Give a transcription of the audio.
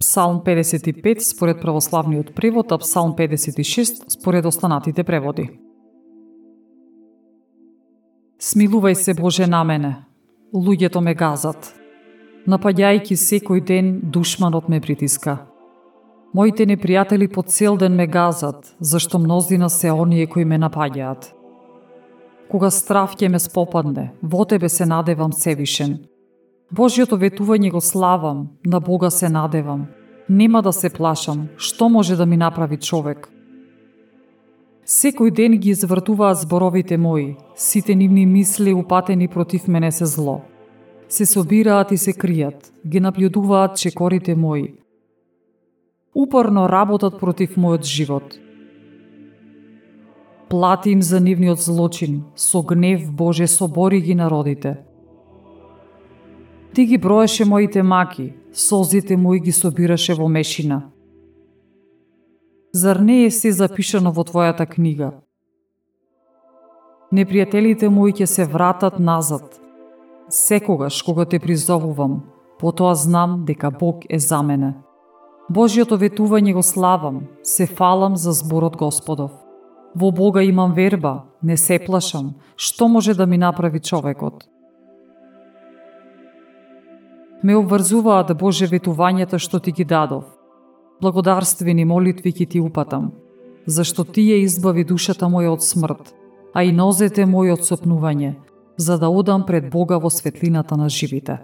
Псалм 55 според православниот превод, а Псалм 56 според останатите преводи. Смилувај се Боже на мене. Луѓето ме газат. Напаѓајки секој ден, душманот ме притиска. Моите непријатели по цел ден ме газат, зашто мнозина се оние кои ме напаѓаат. Кога страв ќе ме спопадне, во Тебе се надевам Севишен. Божјото ветување го славам, на Бога се надевам. Нема да се плашам, што може да ми направи човек. Секој ден ги извртуваа зборовите мои, сите нивни мисли упатени против мене се зло. Се собираат и се кријат, ги наплјудуваат чекорите мои, упорно работат против мојот живот. Плати им за нивниот злочин, со гнев Боже собори ги народите. Ти ги броеше моите маки, солзите му ги собираше во мешина. Зар не е се запишано во Твојата книга? Непријателите мои ќе се вратат назад. Секогаш кога те призовувам, потоа знам дека Бог е за мене. Божиото ветување го славам, се фалам за зборот Господов. Во Бога имам верба, не се плашам, што може да ми направи човекот? Ме обврзуваат да Боже ветувањата што ти ги дадов. Благодарствени молитви ќе ти упатам, зашто ти ја избави душата моја од смрт, а и нозете мој од сопнување, за да одам пред Бога во светлината на живите.